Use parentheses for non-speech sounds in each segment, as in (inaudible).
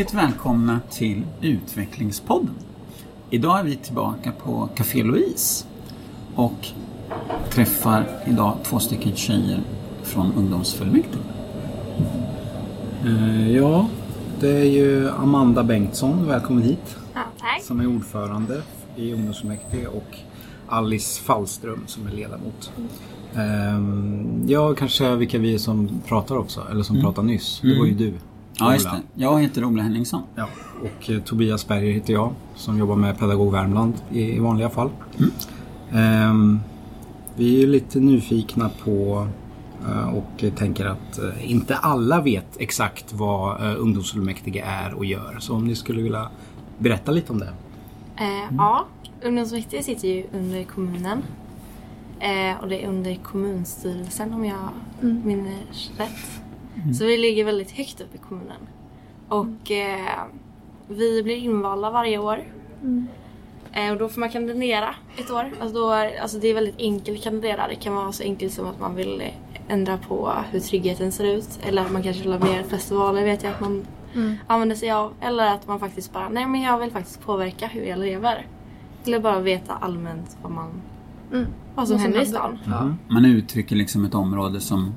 Hjärtligt välkomna till Utvecklingspodden. Idag är vi tillbaka på Café Louise och träffar idag två stycken tjejer från ungdomsfullmäktige. Eh, Ja, det är ju Amanda Bengtsson, välkommen hit, Ja, tack. som är ordförande i ungdomsfullmäktige och Alice Fallström som är ledamot. Ehm, Jag kanske vilka vi är som pratar också, eller som pratade nyss. Det var ju du. Ja, just det. Jag heter Ola Henningsson. Ja, och eh, Tobias Berger heter jag som jobbar med Pedagog Värmland i, i vanliga fall. Ehm, vi är lite nyfikna på eh, och tänker att eh, inte alla vet exakt vad eh, ungdomsfullmäktige är och gör. Så om ni skulle vilja berätta lite om det. Eh, Ja, ungdomsfullmäktige sitter ju under kommunen. Och det är under kommunstyrelsen om jag minns rätt. Så vi ligger väldigt högt upp i kommunen. Och eh, vi blir invalda varje år. Eh, och då får man kandidera ett år. Alltså, då är, alltså det är väldigt enkelt att kandidera. Det kan vara så enkelt som att man vill ändra på hur tryggheten ser ut. Eller att man kanske vill ha mer festivaler vet jag att man använder sig av. Eller att man faktiskt bara, nej men jag vill faktiskt påverka hur jag lever. Eller bara veta allmänt vad man vad som händer i stan. Man uttrycker liksom ett område som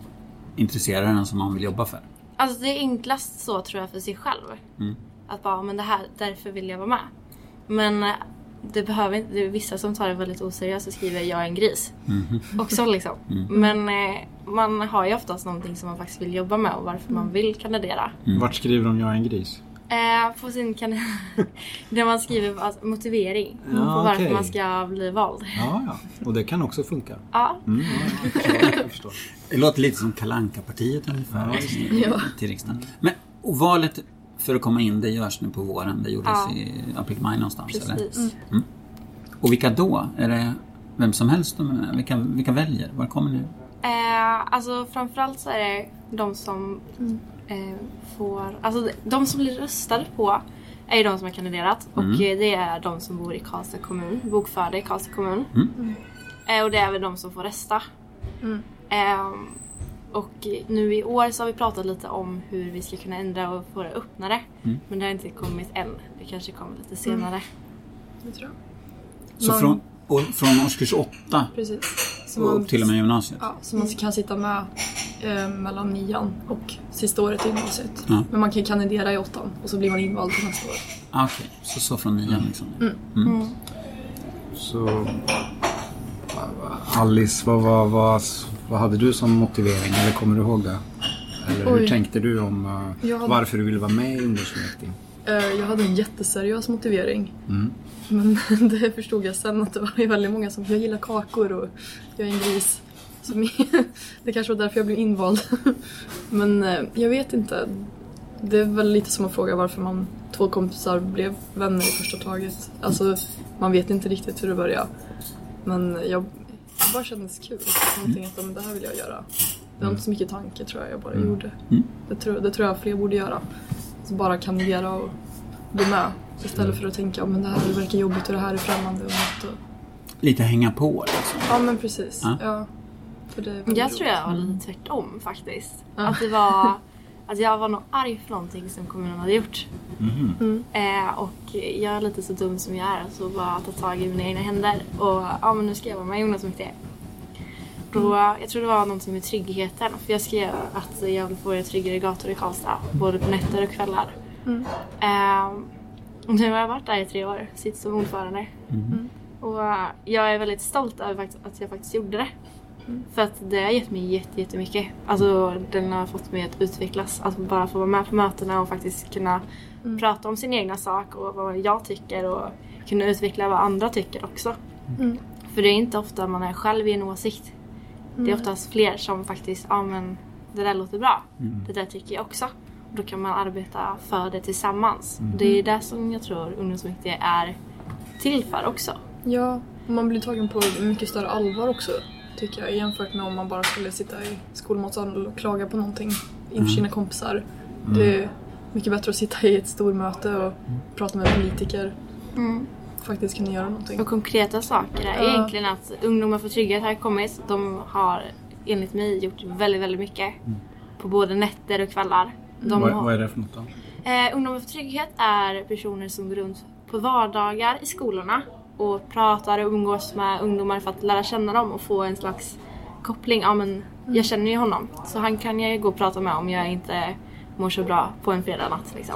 intresserar en som man vill jobba för. Alltså det är enklast så tror jag för sig själv. Mm. Att bara, men det här, därför vill jag vara med. Men eh, det behöver inte, det är vissa som tar det väldigt oseriöst och skriver jag är en gris. Också liksom. Men eh, man har ju oftast någonting som man faktiskt vill jobba med och varför man vill kandidera. Vart skriver de jag är en gris? Eh, på sin kandidat... (laughs) där man skriver alltså, motivering. Ja, på varför okej. man ska bli vald. Ja, ja. Och det kan också funka. Ja. Mm, ja, ja. (laughs) Jag förstår. Det låter lite som kalanka partiet ungefär (laughs) Ja, till riksdagen. Men och valet för att komma in det görs nu på våren. Det gjordes Ja. i april-maj någonstans. Eller? Precis. Och vilka då? Är det vem som helst? Vilka, vilka väljer? Var kommer ni? Eh, alltså framförallt så är det de som eh, får... Alltså de som blir röstade på är ju de som har kandiderat och eh, det är de som bor i Karlstad kommun, bokförda i Karlstad kommun. Eh, och det är väl de som får rösta. Eh, och nu i år så har vi pratat lite om hur vi ska kunna ändra och få det öppnare. Men det har inte kommit än. Det kanske kommer lite senare. Det tror jag. Så Man- från, och, från årskurs åtta Precis. Så och man, till och med gymnasiet? ja, så man kan sitta med eh, mellan nian och sista året i gymnasiet. Ja. Men man kan kandidera i åttan och så blir man invald till nästa år. Ah, Okej, så, så från nian liksom. Så Alice, vad, vad, vad, vad hade du som motivering? Eller kommer du ihåg det? Eller hur Oj. tänkte du om hade- varför du ville vara med i ungdomsfullmäktige? Eh, jag hade en jätteseriös motivering. Mm. Men (laughs) det förstod jag sen att det var väldigt många som jag gillar kakor och jag är en gris. Så min- (laughs) det kanske var därför jag blev invald. (laughs) Men eh, jag vet inte. Det är väl lite som att fråga varför man två kompisar blev vänner i första taget. Alltså man vet inte riktigt hur det började. Men jag det bara kändes kul. Någonting att men det här vill jag göra. Det var inte så mycket tanke tror jag jag bara gjorde. Det, tror, det tror jag fler borde göra. Så bara kandidera och bli med. Istället för att tänka men det här verkar jobbigt och det här är främmande och nytt. Och... Lite hänga på liksom. Ja men precis. Ja. Ja. Jag tror jag var lite tvärtom faktiskt. Ja. Att det var... (laughs) Att jag var nog arg för någonting som kommunen hade gjort. Mm. Eh, och jag är lite så dum som jag är så bara ta tag i mina egna händer och ja men nu ska jag vara med i ungdomsfullmäktige. Då, jag tror det var någonting med tryggheten för jag skrev att jag vill få tryggare gator i Karlstad både på nätter och kvällar. Mm. Och nu har jag varit där i tre år, sitter som ordförande. Och eh, jag är väldigt stolt över att jag faktiskt gjorde det. För att det har gett mig jätte- jättemycket. Alltså den har fått mig att utvecklas. Att bara få vara med på mötena och faktiskt kunna prata om sin egna sak och vad jag tycker och kunna utveckla vad andra tycker också. Mm. För det är inte ofta man är själv i en åsikt. Det är oftast fler som faktiskt, ja men det där låter bra. Det där tycker jag också. Och då kan man arbeta för det tillsammans. Det är det som jag tror ungdomsfullmäktige är till för också. Ja, man blir tagen på mycket större allvar också. Tycker jag jämfört med om man bara skulle sitta i skolmatsalen och klaga på någonting inför sina kompisar. Det är mycket bättre att sitta i ett stormöte och prata med politiker. Faktiskt kunna göra någonting. Och konkreta saker är Ja. egentligen att ungdomar för trygghet har kommit. De har enligt mig gjort väldigt, väldigt mycket. På både nätter och kvällar. De Vad, har, vad är det för något då? Eh, Ungdomar för trygghet är personer som går runt på vardagar i skolorna och pratar och umgås med ungdomar för att lära känna dem och få en slags koppling. Ja men jag känner ju honom så han kan jag gå och prata med om jag inte mår så bra på en fredag natt liksom.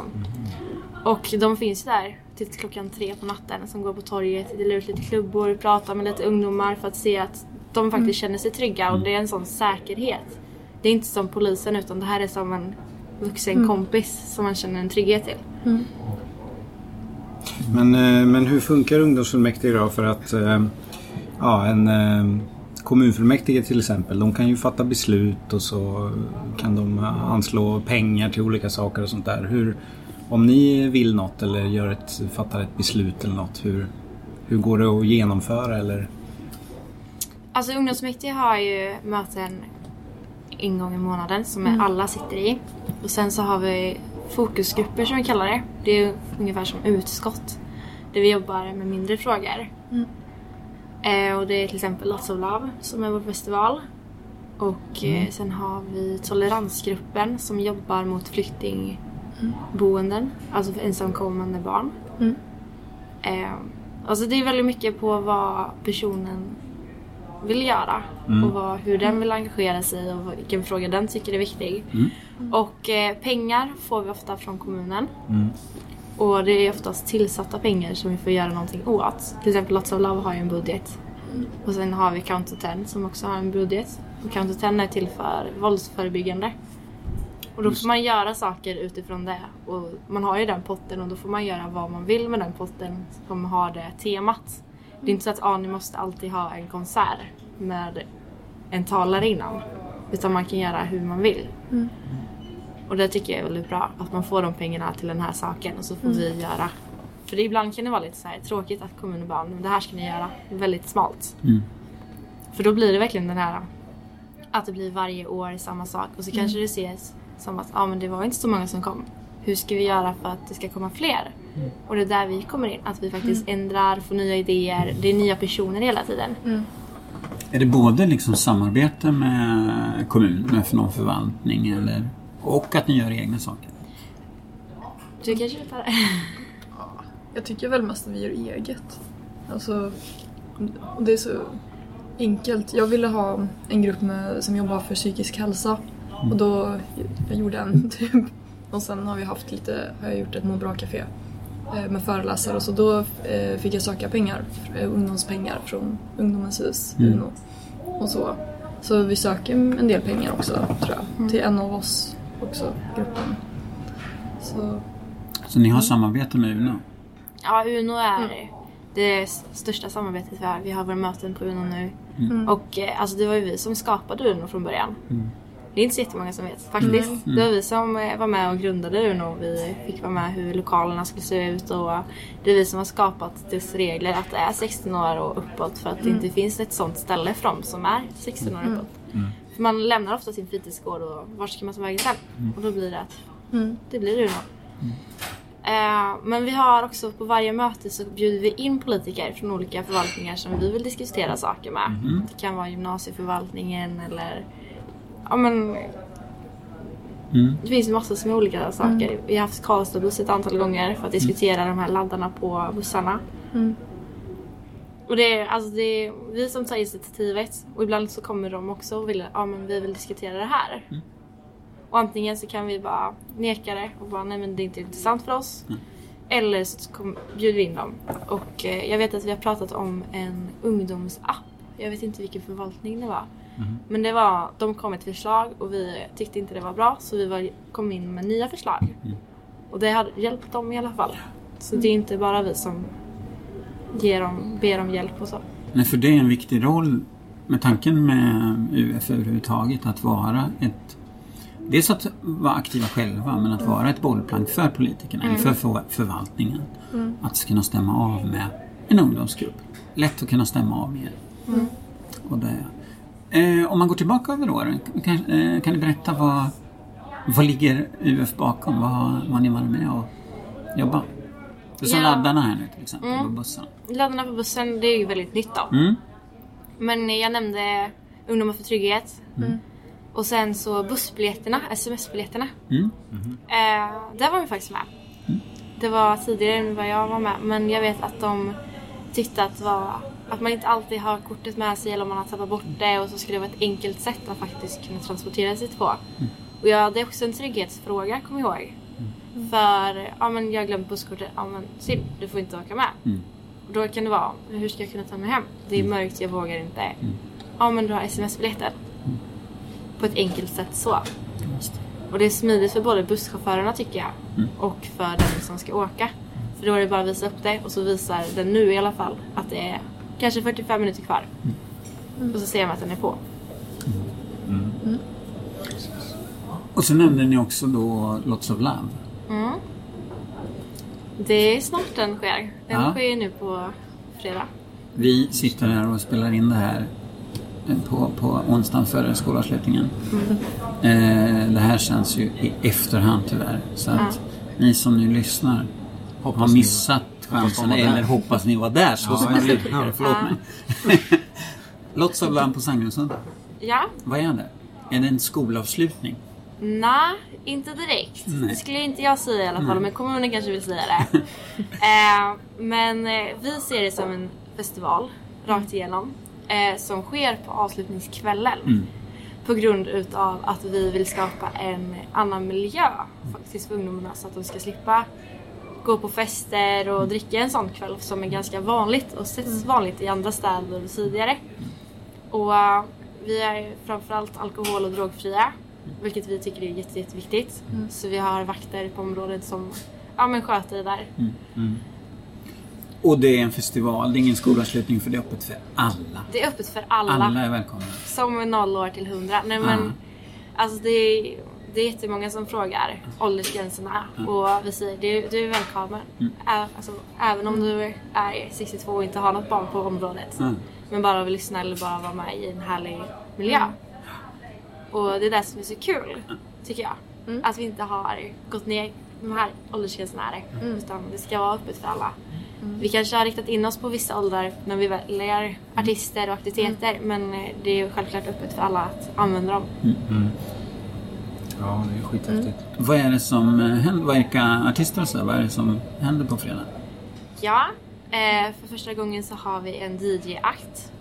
Och de finns där till klockan tre på natten som går på torget, delar ut lite klubbor, pratar med lite ungdomar för att se att de faktiskt känner sig trygga och det är en sån säkerhet. Det är inte som polisen utan det här är som en vuxen kompis som man känner en trygghet till. Men, eh, men hur funkar ungdomsfullmäktige då? För att eh, ja, en eh, kommunfullmäktige till exempel, de kan ju fatta beslut och så kan de anslå pengar till olika saker och sånt där. Hur, om ni vill något eller gör ett, fattar ett beslut eller något, hur, hur går det att genomföra? Eller? Alltså ungdomsfullmäktige har ju möten en gång i månaden som alla sitter i. Och sen så har vi fokusgrupper som vi kallar det. Det är ungefär som utskott. Där vi jobbar med mindre frågor. Eh, och det är till exempel Lots of Love som är vår festival. Och eh, sen har vi toleransgruppen som jobbar mot flyktingboenden. Alltså för ensamkommande barn. Mm. Eh, alltså det är väldigt mycket på vad personen vill göra och vad, hur den vill engagera sig och vilken fråga den tycker är viktig. Och eh, pengar får vi ofta från kommunen. Och det är oftast tillsatta pengar som vi får göra någonting åt. Till exempel Lots of Love har ju en budget. Och sen har vi Counter 10 som också har en budget. Och Counter 10 är till för våldsförebyggande. Och då får man göra saker utifrån det. Och man har ju den potten och då får man göra vad man vill med den potten som har det temat. Det är inte så att ah, ni måste alltid ha en konsert med en talare innan. Utan man kan göra hur man vill. Och det tycker jag är väldigt bra. Att man får de pengarna till den här saken och så får vi göra. För det, ibland kan det vara lite så här tråkigt att kommunen bara, men det här ska ni göra. Väldigt smalt. Mm. För då blir det verkligen den här att det blir varje år samma sak och så kanske det ses som att ah, men det var inte så många som kom. Hur ska vi göra för att det ska komma fler? Och det är där vi kommer in. Att vi faktiskt ändrar, får nya idéer. Det är nya personer hela tiden. Är det både liksom samarbete med kommunen för någon förvaltning eller, och att ni gör egna saker? Du kanske vill ta det? Jag tycker väl mest att vi gör eget. Alltså, det är så enkelt. Jag ville ha en grupp med, som jobbar för psykisk hälsa. Och då, jag gjorde en (laughs) typ. Och sen har vi haft lite, har jag gjort ett må bra-café eh, med föreläsare och så då eh, fick jag söka pengar, eh, ungdomspengar från Ungdomens hus, UNO. Och så. Så vi söker en del pengar också tror jag. Till en av oss också, gruppen. Så Så ni har samarbete med UNO? Ja, Uno är det s- största samarbetet vi har. Vi har våra möten på Uno nu. Och eh, alltså, det var ju vi som skapade Uno från början. Det är inte så jättemånga som vet faktiskt. Det var vi som eh, var med och grundade Uno. Vi fick vara med hur lokalerna skulle se ut och det är vi som har skapat dess regler att det är 16 år och uppåt för att det inte finns ett sånt ställe för dem som är 16 år uppåt. För man lämnar ofta sin fritidsgård och var ska man ta vägen sen? Och då blir det att det blir Uno. Eh, men vi har också på varje möte så bjuder vi in politiker från olika förvaltningar som vi vill diskutera saker med. Det kan vara gymnasieförvaltningen eller ja men Mm. det finns massor som är olika saker. Vi har haft Karlstadbuss ett antal gånger för att diskutera de här laddarna på bussarna. Och det är, alltså det är vi som tar initiativet och ibland så kommer de också och vill ja men vi vill diskutera det här. Och antingen så kan vi bara neka det och bara nej men det är inte intressant för oss. Eller så kom, bjuder vi in dem. Och eh, jag vet att vi har pratat om en ungdomsapp. Jag vet inte vilken förvaltning det var. Men det var, de kom med ett förslag och vi tyckte inte det var bra så vi var, kom in med nya förslag. Och det har hjälpt dem i alla fall. Så det är inte bara vi som ger dem, ber om hjälp och så. Nej, för det är en viktig roll med tanken med UF överhuvudtaget att vara ett Dels att vara aktiva själva men att vara ett bollplank för politikerna eller för för förvaltningen. Att kunna stämma av med en ungdomsgrupp. Lätt att kunna stämma av med er. Och det, eh, om man går tillbaka över åren, kan, eh, kan ni berätta vad, vad ligger UF bakom? Vad har ni varit med och jobbat? Du sa Ja. laddarna här nu till exempel, på bussarna. Laddarna på bussen, det är ju väldigt nytt då. Mm. Men jag nämnde Ungdomar för trygghet. Och sen så bussbiljetterna, sms-biljetterna. Mm. Eh, där var vi faktiskt med. Det var tidigare än vad jag var med. Men jag vet att de tyckte att, det var, att man inte alltid har kortet med sig eller om man har tappat bort det. Och så skulle det vara ett enkelt sätt att faktiskt kunna transportera sig på. Och ja, det är också en trygghetsfråga, kom ihåg. För, ja men jag har glömt busskortet. Ja men synd, du får inte åka med. Mm. Och då kan det vara, hur ska jag kunna ta mig hem? Det är mörkt, jag vågar inte. Ja men du har sms-biljetten. På ett enkelt sätt så. Och det är smidigt för både busschaufförerna tycker jag och för den som ska åka. För då är det bara att visa upp det och så visar den nu i alla fall att det är kanske 45 minuter kvar. Och så ser man att den är på. Och så nämnde ni också då Lots of Love. Mm. Det är snart den sker. Den Ja. sker nu på fredag. Vi sitter här och spelar in det här eh, på, på onsdagen före skolavslutningen. Eh, det här känns ju i efterhand tyvärr. Så att ni som nu lyssnar Hoppas har missat chansen eller hoppas ni var där så Ja, som eller- lyssnare. ja. Förlåt Ja. mig. Lots of Love på Sandgrundsudden. Ja, Vad är det? Är det en skolavslutning? nej, inte direkt. Nej. Det skulle inte jag säga i alla fall, men kommunen kanske vill säga det. (laughs) eh, men eh, vi ser det som en festival, rakt igenom, eh, som sker på avslutningskvällen. Mm. På grund utav att vi vill skapa en annan miljö faktiskt för ungdomarna så att de ska slippa gå på fester och dricka en sån kväll som är ganska vanligt och setts vanligt i andra städer tidigare. Och eh, vi är framförallt alkohol och drogfria vilket vi tycker är jätte, jätteviktigt. Så vi har vakter på området som ja, men sköter det där. Och det är en festival, det är ingen skolavslutning för det är öppet för alla. Det är öppet för alla. Alla är välkomna. Som 0 år till 100. Nej men, alltså det är, det är jättemånga som frågar åldersgränserna och vi säger du, du är välkommen. Ä, alltså, även om du är 62 och inte har något barn på området. Mm. Men bara vill lyssna eller bara vara med i en härlig miljö. Och det är det som är så kul, tycker jag. Att vi inte har gått ner de här åldersgränserna det. Utan det ska vara öppet för alla. Vi kanske har riktat in oss på vissa åldrar när vi väljer artister och aktiviteter. Men eh, det är självklart öppet för alla att använda dem. Ja, det är skithäftigt. Vad är det som eh, händer? Vilka artister och så? Vad är det som händer på fredag? Ja, eh, för första gången så har vi en DJ-akt.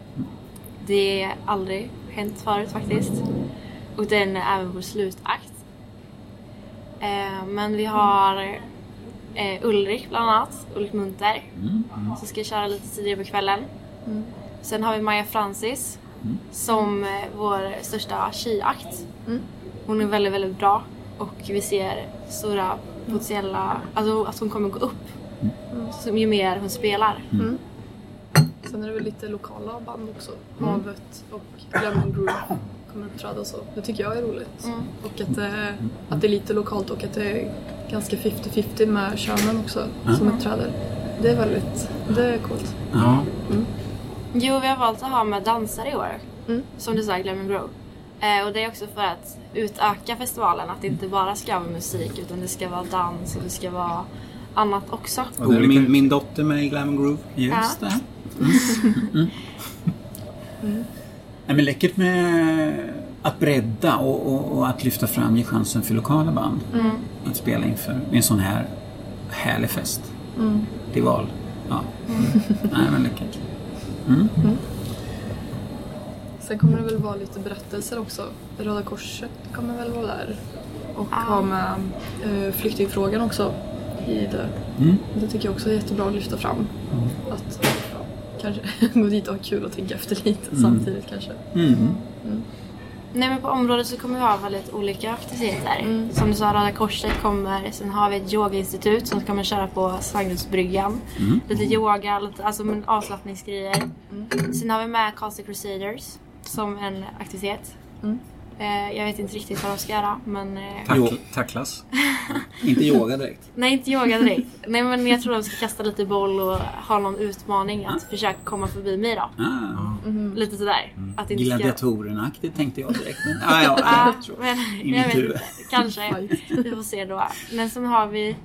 Det har aldrig hänt förut faktiskt. Och den är även vår slutakt. Eh, men vi har Ulrik bland annat, Ulrik Munter, som ska köra lite tidigare på kvällen. Sen har vi Maja Francis som eh, vår största tjejakt. Hon är väldigt, väldigt bra och vi ser stora potentiella, alltså att hon kommer gå upp som ju mer hon spelar. Sen är det väl lite lokala band också. Havet och Lemon Groove kommer uppträda och så. Det tycker jag är roligt. Mm. Och att det, att det är lite lokalt och att det är ganska 50-50 med könen också som uppträder. Det är väldigt, det är coolt. Ja. Jo, vi har valt att ha med dansare i år. Mm. Som du sa, Glam Grow. Eh, och det är också för att utöka festivalen. Att det inte bara ska vara musik utan det ska vara dans och det ska vara annat också. Och där är min, min dotter med i Glam Groove. Just Ja. det. (laughs) Mm. Nej, men läckert med att bredda och, och, och att lyfta fram, ge chansen för lokala band att spela inför en sån här härlig fest. Det är val. Ja. Nej, men läckert. Sen kommer det väl vara lite berättelser också. Röda Korset kommer väl vara där. Och Ah. ha med eh, flyktingfrågan också i det. Mm. Det tycker jag också är jättebra att lyfta fram. Att ja, kanske (laughs) gå dit och ha kul och tänka efter lite samtidigt kanske. Mm. Nej men på området så kommer vi ha väldigt olika aktiviteter. Som du sa, Röda Korset kommer. Sen har vi ett yogainstitut som kommer köra på Svangrumsbryggan. Lite yoga, lite alltså, avslappningsgrejer. Sen har vi med Castle Crusaders som en aktivitet. Eh, jag vet inte riktigt vad de ska göra men... Eh, Jo. Tack, tacklas. (laughs) Inte yoga direkt. nej inte yoga direkt. (laughs) nej men jag tror de ska kasta lite boll och ha någon utmaning att försöka komma förbi mig då. Ah, Lite sådär. Att det inte ska... gladiatorerna-aktigt tänkte jag direkt. Men, ah, ja, tror. men I jag mitt vet huvud. inte. Kanske. (laughs) Vi får se då. Men sen har vi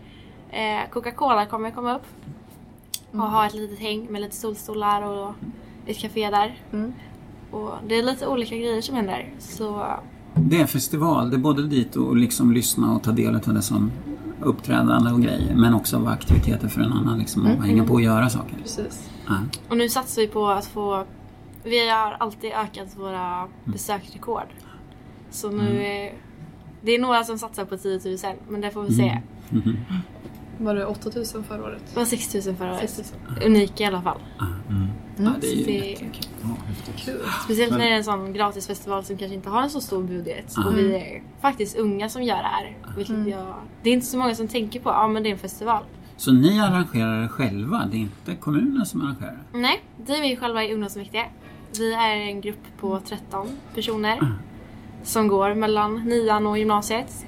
eh, Coca-Cola kommer komma upp. Och ha ett litet häng med lite solstolar och ett café där. Mm. Och det är lite olika grejer som händer. Så det är en festival. Det är både dit och liksom lyssna och ta del av det som uppträdande och grejer. Men också vara aktiviteter för en annan. Liksom, och hänga på och göra saker. Precis. Ja. Och nu satsar vi på att få... Vi har alltid ökat våra besöksrekord. Så nu är... Det är några som satsar på 10 000 men det får vi se. Var det 8000 förra året? Det var 6 000 förra året. 6 Unika i alla fall. Ja, det är ju det- jättekul. Ja. Speciellt när det är en sån gratisfestival som kanske inte har en så stor budget. Och vi är faktiskt unga som gör det här. Vilket jag, det är inte så många som tänker på ja men det är en festival. Så ni arrangerar det själva? Det är inte kommunen som arrangerar? Nej, det är vi själva i ungdomsmäktige. Vi är en grupp på 13 personer. Som går mellan nian och gymnasiet.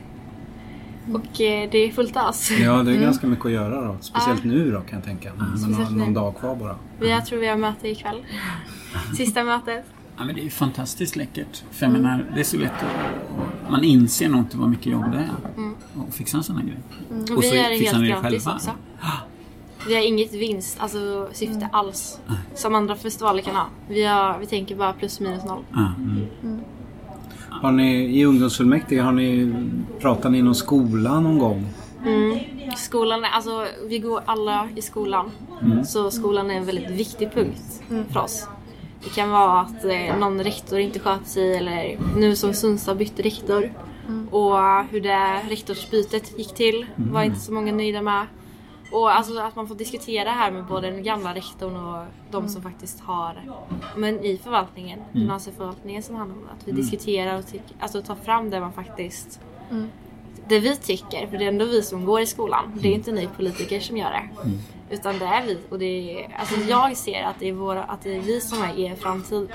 Och eh, det är fullt ös. Ja, det är ganska mycket att göra då. Speciellt nu då kan jag tänka. Speciellt någon, någon dag kvar bara. Vi, jag tror vi har möte ikväll. (laughs) Sista mötet. Ja, men det är fantastiskt läckert. För jag menar, det är så lätt att... Man inser nog inte vad mycket jobb det är. att fixa en sån här grej. Och, Och så vi är fixar ni helt det gratis själva? också. (gasps) Vi har inget vinst, alltså syfte alls. Som andra festivaler kan ha. Vi, har, vi tänker bara plus minus noll. Ja. Har ni i ungdomsfullmäktige, har ni, pratat ni inom skolan någon gång? Skolan är, alltså vi går alla i skolan. Så skolan är en väldigt viktig punkt för oss. Det kan vara att eh, någon rektor inte sköter sig eller nu som Sundsvall bytte rektor. Och hur det rektorsbytet gick till var inte så många nöjda med. Och alltså att man får diskutera här med både den gamla rektorn och de som faktiskt har men i förvaltningen, gymnasieförvaltningen som handlar om att vi diskuterar och tyck, alltså tar fram det man faktiskt det vi tycker, för det är ändå vi som går i skolan. Det är inte ni politiker som gör det. Utan det är vi. Och det är, alltså jag ser att det, är våra, att det är vi som är er framtid.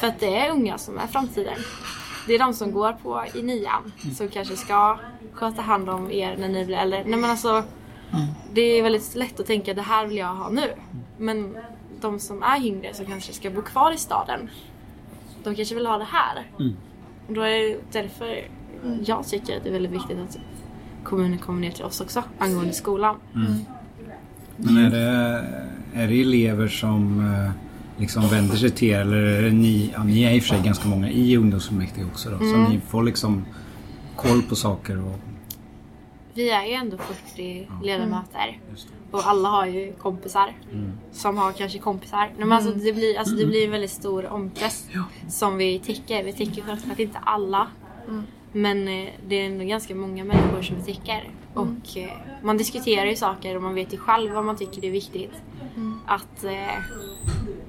För att det är unga som är framtiden. Det är de som går på i nian som kanske ska sköta hand om er när ni blir äldre. Nej men alltså, det är väldigt lätt att tänka det här vill jag ha nu. Men de som är yngre som kanske ska bo kvar i staden. De kanske vill ha det här. Och då är det därför jag tycker att det är väldigt viktigt att kommunen kommer ner till oss också angående skolan. Men är det, är det elever som eh, liksom vänder sig till er eller är det ni, ja, ni är i och för sig ganska många i ungdomsfullmäktige också då, så ni får liksom koll på saker och... Vi är ju ändå 40 ledamöter och alla har ju kompisar som har kanske kompisar. Men alltså, det, blir, alltså, det blir en väldigt stor omkrets som vi täcker. Vi täcker självklart inte alla. Men eh, det är ändå ganska många människor som vi täcker. Och eh, man diskuterar ju saker och man vet ju själv vad man tycker är viktigt. Att eh,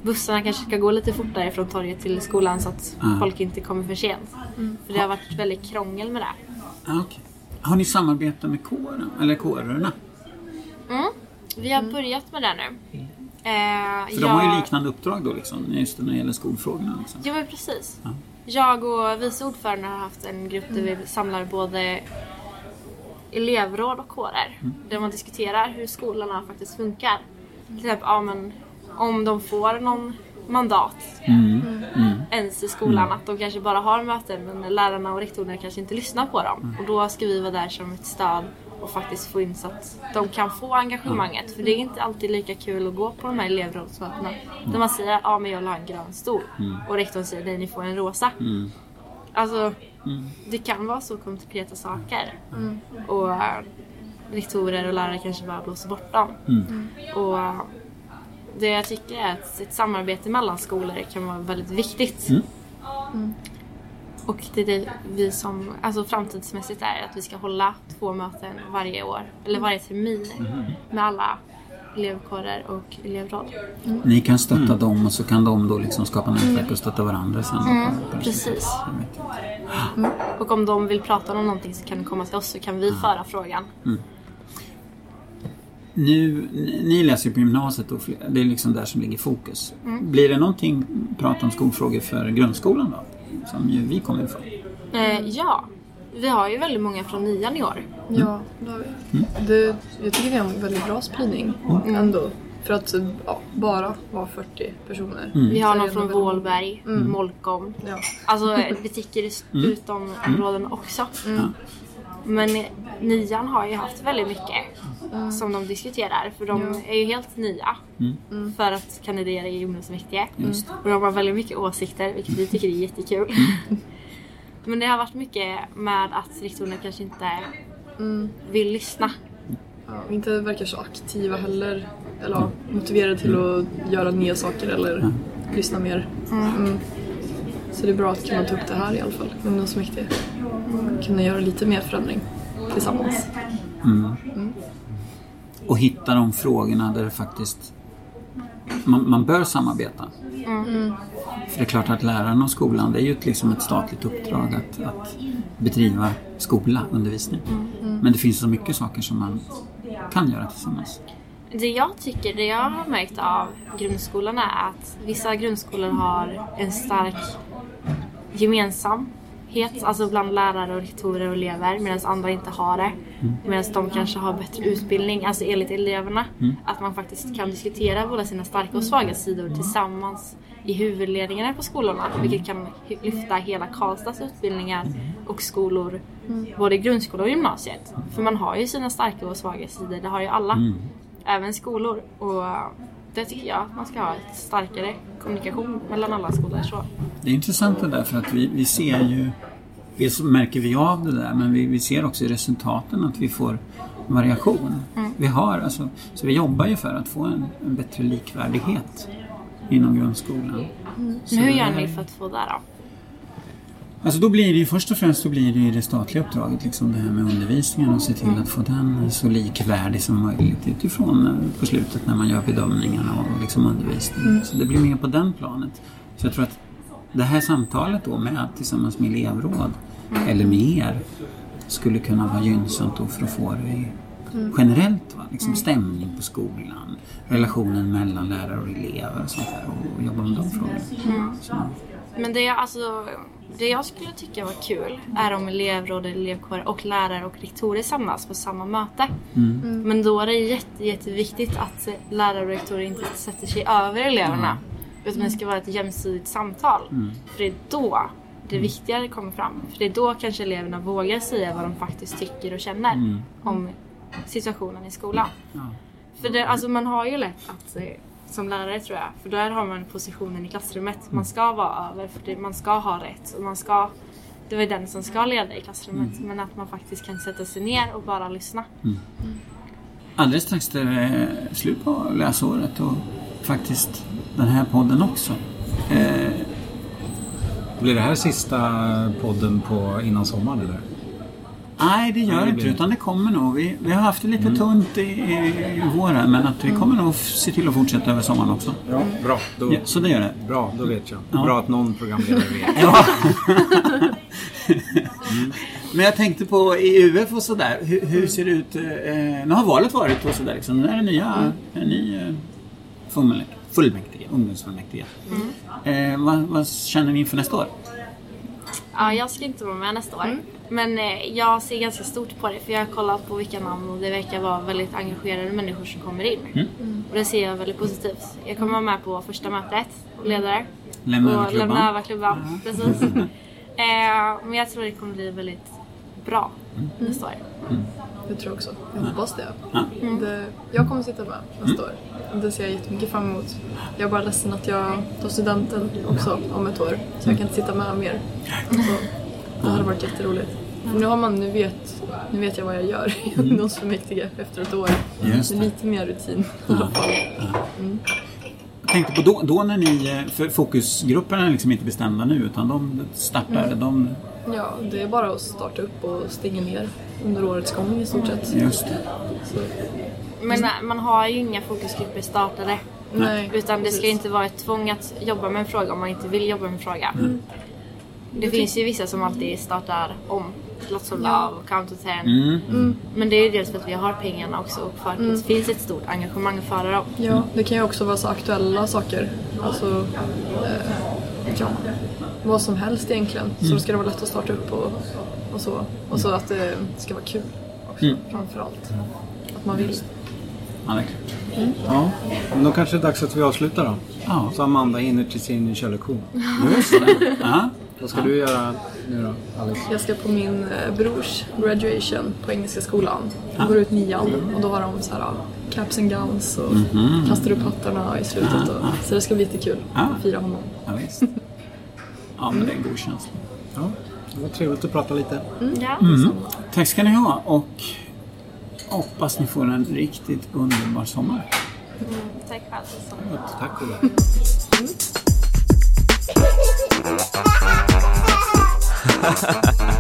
bussarna kanske ska gå lite fortare från torget till skolan så att Mm. folk inte kommer för sent. För det har varit väldigt krångel med det. Ja, okej. Har ni samarbetat med kåren, eller kårerna? Mm. Vi har börjat med det nu. Eh, För de har ju liknande uppdrag då liksom, just när det gäller skolfrågorna. Liksom. Ja men precis. Ja. Jag och vice ordförande har haft en grupp där vi samlar både elevråd och kårer. Där man diskuterar hur skolorna faktiskt funkar. Till exempel ja, men, om de får någon mandat Mm. Ens i skolan. Att de kanske bara har möten men lärarna och rektorerna kanske inte lyssnar på dem. Och då ska vi vara där som ett stöd och faktiskt få in så att de kan få engagemanget. För det är inte alltid lika kul att gå på de här elevrådsmötena. Där man säger att men jag vill ha en grön stol. Och rektorn säger nej ni får en rosa. Mm. Alltså det kan vara så konkreta saker. Och äh, rektorer och lärare kanske bara blåser bort dem. Och äh, det jag tycker är att ett samarbete mellan skolor kan vara väldigt viktigt. Och det är det vi som, alltså framtidsmässigt är att vi ska hålla två möten varje år, eller varje termin med alla elevkårer och elevråd. Ni kan stötta dem och så kan de då liksom skapa nätverk och stötta varandra sen. precis. Och om de vill prata om någonting så kan de komma till oss så kan vi föra frågan. Nu, ni läser ju på gymnasiet och det är liksom där som ligger fokus. Blir det någonting prat om skolfrågor för grundskolan då? Som ju vi kommer ifrån. Eh, ja, vi har ju väldigt många från nian i år. Ja, det har vi. Det, jag tycker vi har en väldigt bra spridning ändå. För att ja, bara vara 40 personer. Vi har någon från Vålberg, Molkom. Ja. Alltså (laughs) butiker i s- utomområden också. Men nian har ju haft väldigt mycket som de diskuterar. För de är ju helt nya för att kandidera i ungdomsmäktige. Just Och de har väldigt mycket åsikter vilket vi tycker är jättekul. (laughs) Men det har varit mycket med att rektorerna kanske inte Mm. vill lyssna. Ja, inte verkar så aktiva heller. Eller motiverade till att göra nya saker eller lyssna mer. Mm. Så det är bra att kunna ta upp det här i alla fall, ungdomsfullmäktige. Kunna göra lite mer förändring tillsammans. Och hitta de frågorna där det faktiskt man, man bör samarbeta. För det är klart att lärarna och skolan, det är ju ett, liksom ett statligt uppdrag att, att bedriva skola, undervisning. Men det finns så mycket saker som man kan göra tillsammans. Det jag tycker, det jag har märkt av grundskolan är att vissa grundskolor har en stark gemensamhet, alltså bland lärare och rektorer och elever medan andra inte har det. Medan de kanske har bättre utbildning, alltså enligt eleverna. Att man faktiskt kan diskutera både sina starka och svaga sidor tillsammans i huvudledningarna på skolorna. Vilket kan lyfta hela Karlstads utbildningar och skolor, både grundskola och gymnasiet. För man har ju sina starka och svaga sidor, det har ju alla. Även skolor. Och det tycker jag att man ska ha starkare kommunikation mellan alla skolor. Så. Det är intressant det där för att vi, vi ser ju Dels märker vi av det där men vi, vi ser också i resultaten att vi får variation. Vi har alltså, så vi jobbar ju för att få en, en bättre likvärdighet inom grundskolan. Men hur gör ni för att få det då? Alltså då blir det ju först och främst så blir det ju det statliga uppdraget, liksom det här med undervisningen och se till att få den så likvärdig som möjligt utifrån eh, på slutet när man gör bedömningarna och liksom undervisningen. Så det blir mer på den planet. Så jag tror att det här samtalet då med tillsammans med elevråd eller med er skulle kunna vara gynnsamt då för att få det i- generellt. Va? Liksom stämning på skolan, relationen mellan lärare och elever och sånt där och, jobba med de frågorna. Så, Men det, jag- alltså, det jag skulle tycka var kul är om elevråd, elevkårer och lärare och rektorer samlas på samma möte. Men då är det jätte, jätteviktigt att lärare och rektorer inte sätter sig över eleverna. Utan det ska vara ett jämsidigt samtal. För det är då det viktigare kommer fram. För det är då kanske eleverna vågar säga vad de faktiskt tycker och känner om situationen i skolan. ja. För det, alltså man har ju lätt att, eh, som lärare tror jag, för där har man positionen i klassrummet. Man ska vara över, för det, man ska ha rätt och man ska, det var den som ska leda i klassrummet. Men att man faktiskt kan sätta sig ner och bara lyssna. Alldeles strax är det slut på läsåret och faktiskt den här podden också. Eh, Blir det här sista podden på innan sommaren eller? Nej, det gör det inte utan det kommer nog. Vi, vi har haft det lite tunt i, i, i vår här, men att vi kommer nog se till att fortsätta över sommaren också. Ja, bra. Då, Ja, så det gör det. Bra, då vet jag. Ja. Bra att någon programledare vet. (laughs) Ja. (laughs) Men jag tänkte på i UF och sådär, hur, hur ser det ut? Eh, nu har valet varit och sådär liksom. Nu är det nya, en ny eh, fullmäktige, fullmäktige, ungdomsfullmäktige. Eh, vad, vad känner ni inför nästa år? Ja, jag ska inte vara med nästa år. Men eh, jag ser ganska stort på det för jag har kollat på vilka namn och det verkar vara väldigt engagerade människor som kommer in. Och det ser jag väldigt positivt. Jag kommer vara med på första mötet och ledare. Lämna över och klubban. lämna över klubban. Precis. (laughs) eh, men jag tror det kommer bli väldigt bra nästa år. Tror jag också. Jag hoppas det. Ja. det jag kommer sitta med nästa år. Det ser jag jättemycket fram emot. Jag är bara ledsen att jag tar studenten också om ett år. Så jag kan inte sitta med mer. (laughs) Så, det hade varit jätteroligt. För nu, har man, nu, vet, nu vet jag vad jag gör i ungdomsfullmäktige efter ett år. Just Det lite mer rutin i alla fall. Jag tänkte på då, då när ni, eh, för fokusgrupperna är liksom inte bestämda nu utan de startar, de, Ja, det är bara att starta upp och stänga ner under årets gång i stort sett. just det. Så, Men eh, man har ju inga fokusgrupper startade. nej, Utan det ska inte vara ett tvång att jobba med en fråga om man inte vill jobba med en fråga. Det finns ju vissa som alltid startar om. Lots of love, count to ten. Mm. Men det är ju dels för att vi har pengarna också och för att det finns ett stort engagemang för dem. Ja, det kan ju också vara så aktuella saker. Alltså, eh, ja, vad som helst egentligen. Så Mm. ska det vara lätt att starta upp och, och så. Och så att det ska vara kul också, Mm. framförallt. Att man vill. Ja, verkligen. Ja, men då kanske det är dags att vi avslutar då. Ja, Så Amanda hinner till sin körlektion. just det. Vad ska du göra nu då, Alice? Jag ska på min eh, brors graduation på Engelska skolan. Jag går ut nian och då har de så här caps and gowns och Mhm. kastar upp hattarna i slutet. Och, så det ska bli jättekul Ah. att fira honom. Ja, visst. Ja, men det är en god känsla. Ja. Det var trevligt att prata lite. Ja, Mm. Tack ska ni ha och hoppas ni får en riktigt underbar sommar. tack för allt. Tack Ola. Ha ha ha ha!